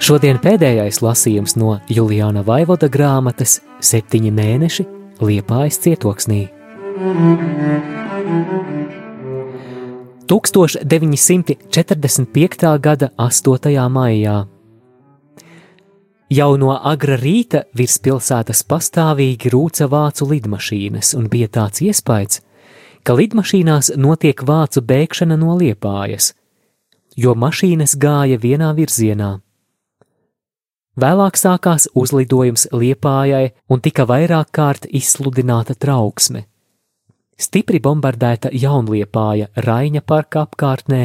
Šodien pēdējais lasījums no Juliāna Vaivoda grāmatas Septiņi mēneši Liepājas cietoksnī. 1945. gada 8. maijā. Jau no agra rīta virs pilsētas pastāvīgi rūca vācu lidmašīnas, un bija tāds iespējas, ka lidmašīnās notiek vācu bēgšana no liepājas, jo mašīnas gāja vienā virzienā. Vēlāk sākās uzlidojums Liepājai un tika vairāk kārt izsludināta trauksme. Stipri bombardēta Jaunliepāja Raņa parka apkārtnē,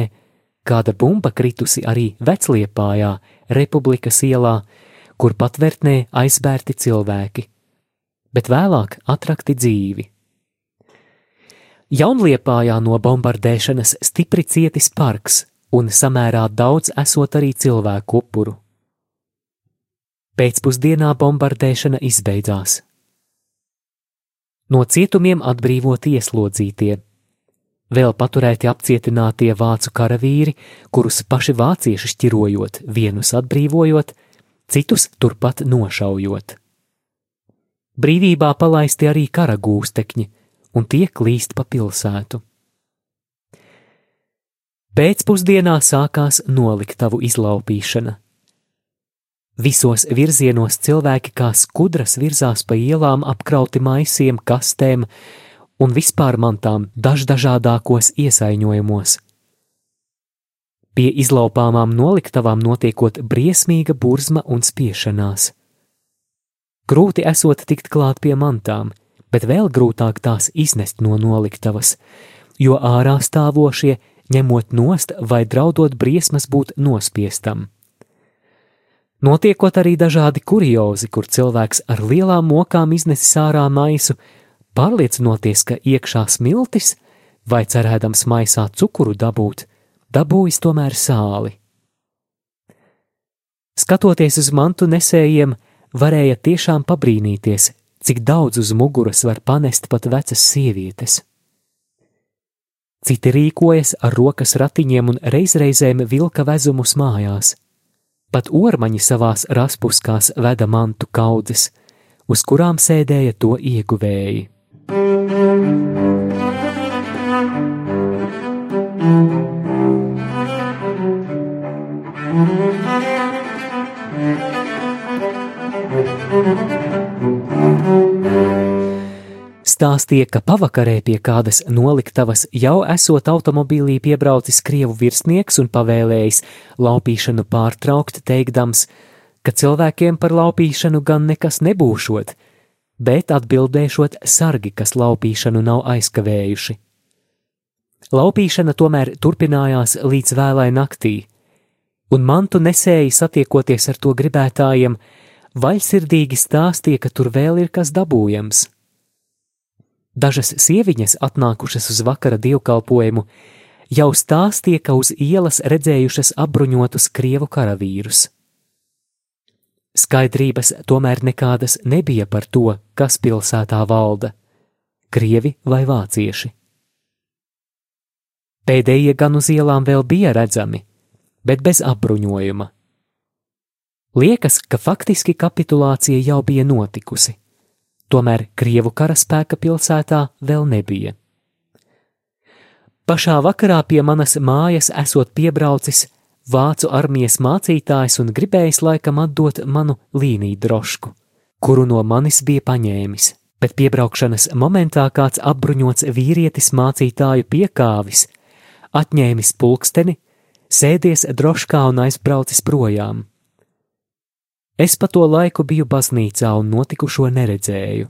kāda bumba kritusi arī Vecliepājā, Republikas ielā, kur patvērtnē aizbērti cilvēki, bet vēlāk atrakti dzīvi. Jaunliepājā no bombardēšanas stipri cietis parks un samērā daudz esot arī cilvēku upuru. Pēcpusdienā bombardēšana izbeidzās. No cietumiem atbrīvoti ieslodzītie, vēl paturēti apcietinātie vācu karavīri, kurus paši vācieši šķirojot, vienus atbrīvojot, citus turpat nošaujot. Brīvībā palaisti arī kara gūstekņi, un tie klīst pa pilsētu. Pēcpusdienā sākās noliktavu izlaupīšana. Visos virzienos cilvēki kā skudras virzās pa ielām apkrauti maisiem, kastēm un vispār mantām dažādākos iesaiņojumos. Pie izlaupāmām noliktavām notiekot briesmīga burzma un spiešanās. Grūti esot tikt klāt pie mantām, bet vēl grūtāk tās iznest no noliktavas, jo ārā stāvošie ņemot nost vai draudot briesmas būt nospiestam. Notiekot arī dažādi kuriozi, kur cilvēks ar lielām mokām iznesis ārā maisu, pārliecinoties, ka iekšā smiltis, vai cerēdams maisā cukuru dabūt, dabūjis tomēr sāli. Skatoties uz mantu nesējiem, varēja tiešām pabrīnīties, cik daudz uz muguras var panest pat vecas sievietes. Citi rīkojas ar rokas ratiņiem un reizreizēm vilka vezumus mājās pat ormaņi savās raspuskās veda mantu kaudzes, uz kurām sēdēja to ieguvēji. Stāstīja, ka pavakarē pie kādas noliktavas jau esot automobīlī piebraucis krievu virsnieks un pavēlējis laupīšanu pārtraukt, teikdams, ka cilvēkiem par laupīšanu gan nekas nebūšot, bet atbildēšot sargi, kas laupīšanu nav aizkavējuši. Laupīšana tomēr turpinājās līdz vēlai naktī, un mantu nesēji satiekoties ar to gribētājiem, vaļsirdīgi stāstīja, ka tur vēl ir kas dabūjams – Dažas sieviņas, atnākušas uz vakara dievkalpojumu, jau stāstīja, ka uz ielas redzējušas apbruņotus krievu karavīrus. Skaidrības tomēr nekādas nebija par to, kas pilsētā valda - krievi vai vācieši. Pēdējie gan uz ielām vēl bija redzami, bet bez apbruņojuma. Liekas, ka faktiski kapitulācija jau bija notikusi tomēr Krievu karaspēka pilsētā vēl nebija. Pašā vakarā pie manas mājas esot piebraucis vācu armijas mācītājs un gribējis laikam atdot manu līniju drošku, kuru no manis bija paņēmis, bet piebraukšanas momentā kāds apbruņots vīrietis mācītāju piekāvis, atņēmis pulksteni, sēdies droškā un aizbraucis projām. Es pa to laiku biju baznīcā un notikušo neredzēju.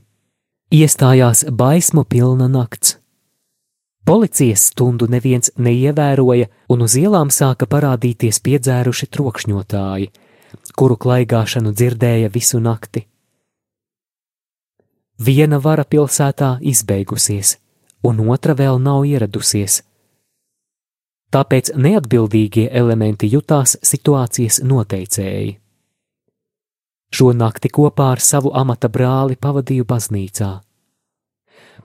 Iestājās baismu pilna nakts. Policijas stundu neviens neievēroja, un uz ielām sāka parādīties piedzēruši trokšņotāji, kuru klaigāšanu dzirdēja visu nakti. Viena vara pilsētā izbeigusies, un otra vēl nav ieradusies. Tāpēc neatbildīgie elementi jutās situācijas noteicēji. Šo nakti kopā ar savu amata brāli pavadīju baznīcā.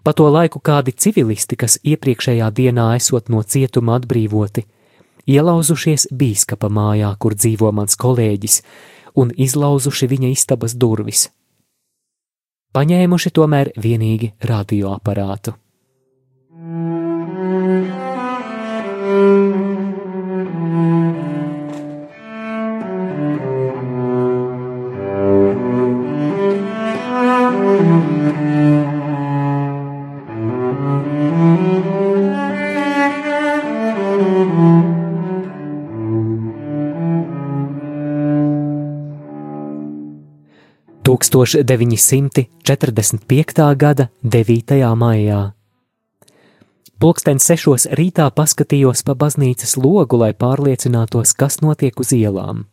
Pa to laiku kādi civilisti, kas iepriekšējā dienā esot no cietuma atbrīvoti, ielauzušies bīskapa mājā, kur dzīvo mans kolēģis, un izlauzuši viņa istabas durvis. Paņēmuši tomēr vienīgi radioaparātu. Mm. 1945. gada 9. maijā. Pulksten sešos rītā paskatījos pa baznīcas logu, lai pārliecinātos, kas notiek uz ielām.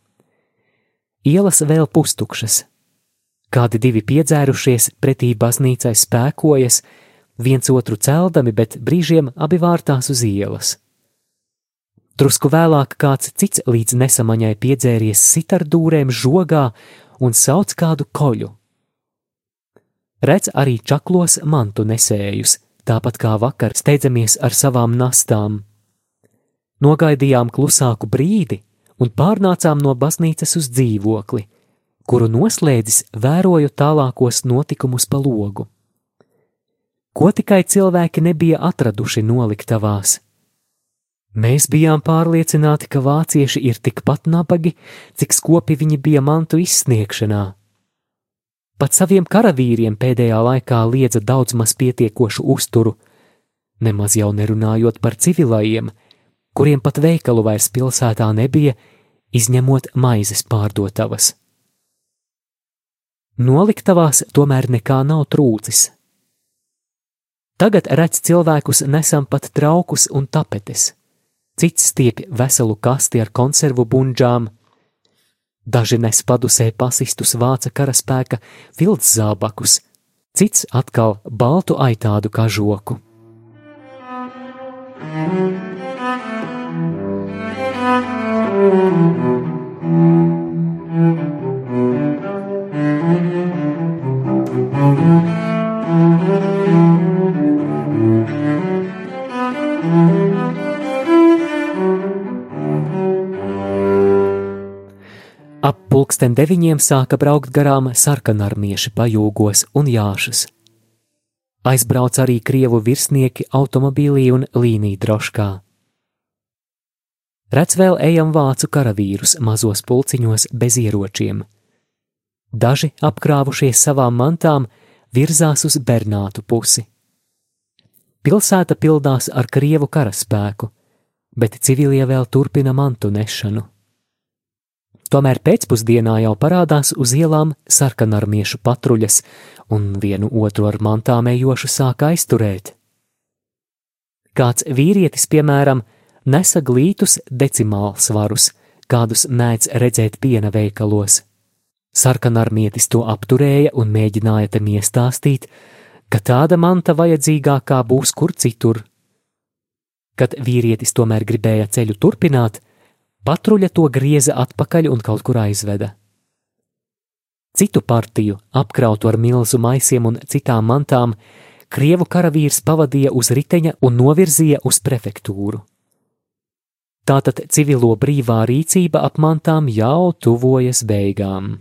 Ielas vēl pustukšas. Kādi divi piedzērušies pretī baznīcai spēkojas, viens otru celdami, bet brīžiem abi vārtās uz ielas. Drusku vēlāk kāds cits līdz nesamaņai piedzēries sitardūrēm žogā un sauc kādu koļu. Redz arī čaklos mantu nesējus, tāpat kā vakar steidzamies ar savām nastām. Nogaidījām klusāku brīdi un pārnācām no baznīcas uz dzīvokli, kuru noslēdzis vēroju tālākos notikumus pa logu ko tikai cilvēki nebija atraduši noliktavās. Mēs bijām pārliecināti, ka vācieši ir tikpat nabagi, cik skopi viņi bija mantu izsniegšanā. Pat saviem karavīriem pēdējā laikā liedza daudz maz pietiekošu uzturu, nemaz jau nerunājot par civilajiem, kuriem pat veikalu vairs pilsētā nebija, izņemot maizes pārdotavas. Noliktavās tomēr nekā nav trūcis. Tagad redz cilvēkus nesam pat traukus un tapetes. Cits stiepj veselu kasti ar konservu bunģām, daži nes padusē pasistus vāca karaspēka fildzābakus, cits atkal baltu aitādu kažoku. Pulksten deviņiem sāka braukt garām sarkanarmieši pajūgos un jāšas. Aizbrauc arī krievu virsnieki automobīlī un līnija droškā. Redz vēl ejam vācu karavīrus mazos pulciņos bez ieročiem. Daži apkrāvušies savām mantām virzās uz Bernātu pusi. Pilsēta pildās ar krievu karaspēku, bet civilie vēl turpina mantu nešanu. Tomēr pēcpusdienā jau parādās uz ielām sarkanarmiešu patruļas, un vienu otru ar mantām ejošu sāk aizturēt. Kāds vīrietis, piemēram, nesa glītus decimāls svarus, kādus mēdz redzēt piena veikalos. Sarkanarmietis to apturēja un mēģināja tam iestāstīt, ka tāda manta vajadzīgākā būs kur citur. Kad vīrietis tomēr gribēja ceļu turpināt, Patruļa to grieza atpakaļ un kaut kur aizveda. Citu partiju, apkrautu ar milzu maisiem un citām mantām, krievu karavīrs pavadīja uz riteņa un novirzīja uz prefektūru. Tātad civilo brīvā rīcība ap mantām jau tuvojas beigām.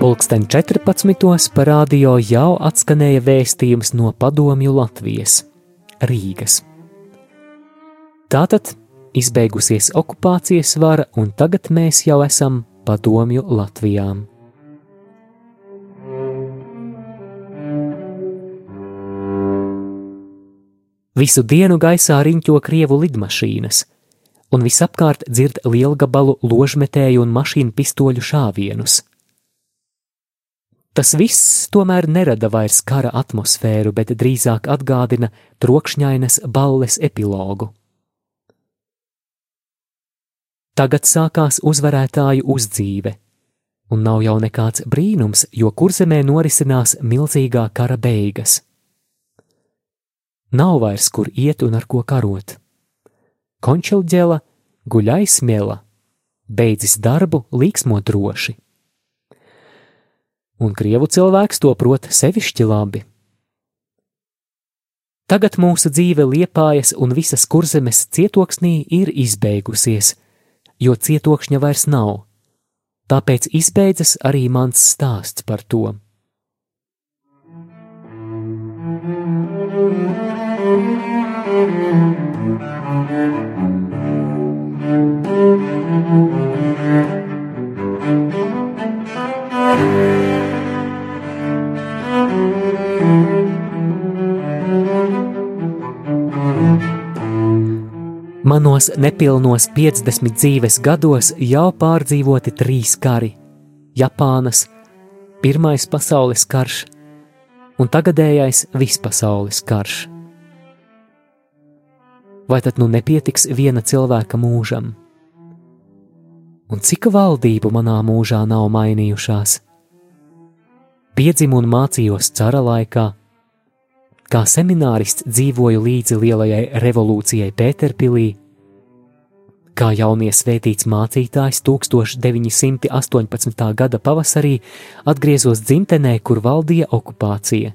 Pulksten 14. parādījā jau atskanēja vēstījums no padomju Latvijas, Rīgas. Tātad izbeigusies okupācijas vara, un tagad mēs jau esam padomju Latvijām. Visu dienu gaisā riņķo krievu lidmašīnas, un visapkārt dzird lielgabalu ložmetēju un mašīnu pistoļu šāvienus. Tas viss tomēr nerada vairs kara atmosfēru, bet drīzāk atgādina trokšņainas balles epilogu. Tagad sākās uzvarētāju uzdzīve, un nav jau nekāds brīnums, jo kurzemē norisinās milzīgā kara beigas. Nav vairs kur iet un ar ko karot. Končelģela guļ aizsmiela, beidzis darbu, līksmo droši. Un krievu cilvēks to prot sevišķi labi. Tagad mūsu dzīve liepājas un visas kurzemes cietoksnī ir izbeigusies – jo cietokšņa vairs nav. Tāpēc izbeidzas arī mans stāsts par to. Manos nepilnos 50 dzīves gados jau pārdzīvoti trīs kari - Japānas, Pirmais pasaules karš un tagadējais vispasaules karš. Vai tad nu nepietiks viena cilvēka mūžam? Un cik valdību manā mūžā nav mainījušās? Piedzimu un mācījos cara laikā, kā seminārists dzīvoju līdzi lielajai revolūcijai Pēterpilī Kā jaunie svētīts mācītājs 1918. gada pavasarī atgriezos dzimtenē, kur valdīja okupācija.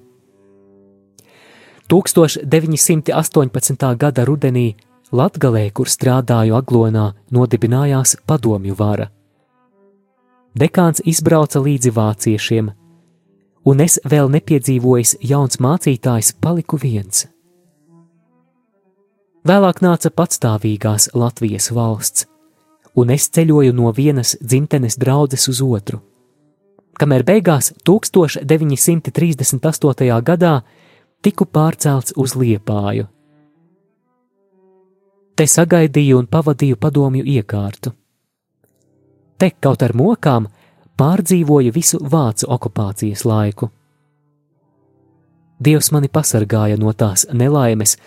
1918. gada rudenī Latgalē, kur strādāju Aglonā, nodibinājās padomju vara. Dekāns izbrauca līdzi vāciešiem, un es vēl nepiedzīvojis jauns mācītājs paliku viens. Vēlāk nāca patstāvīgās Latvijas valsts, un es ceļoju no vienas dzimtenes draudzes uz otru. Kamēr beigās 1938. gadā tiku pārcelts uz Liepāju. Te sagaidīju un pavadīju padomju iekārtu. Te kaut ar mokām pārdzīvoju visu vācu okupācijas laiku. Dievs mani pasargāja no tās nelaimes,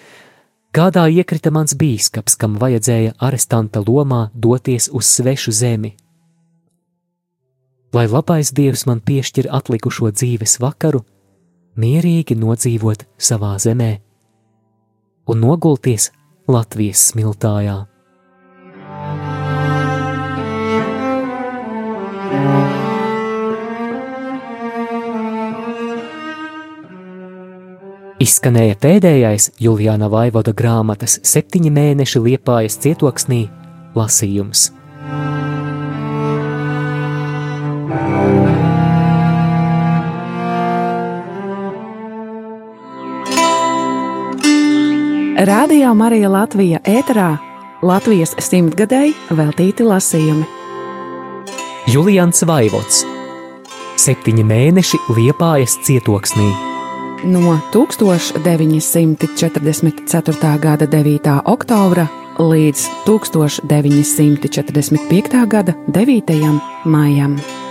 Kādā iekrita mans bīskaps, kam vajadzēja arestanta lomā doties uz svešu zemi? Lai labais dievs man piešķir atlikušo dzīves vakaru, mierīgi nodzīvot savā zemē un nogulties Latvijas smiltājā. Izskanēja pēdējais Juliāna Vaivoda grāmatas septiņi mēneši liepājas cietoksnī lasījums. Rādījā Marija Latvija ēterā Latvijas simtgadēji veltīti lasījumi. Julians Vaivots Septiņi mēneši liepājas cietoksnī no 1944. gada 9. oktobra līdz 1945. gada 9. maijam.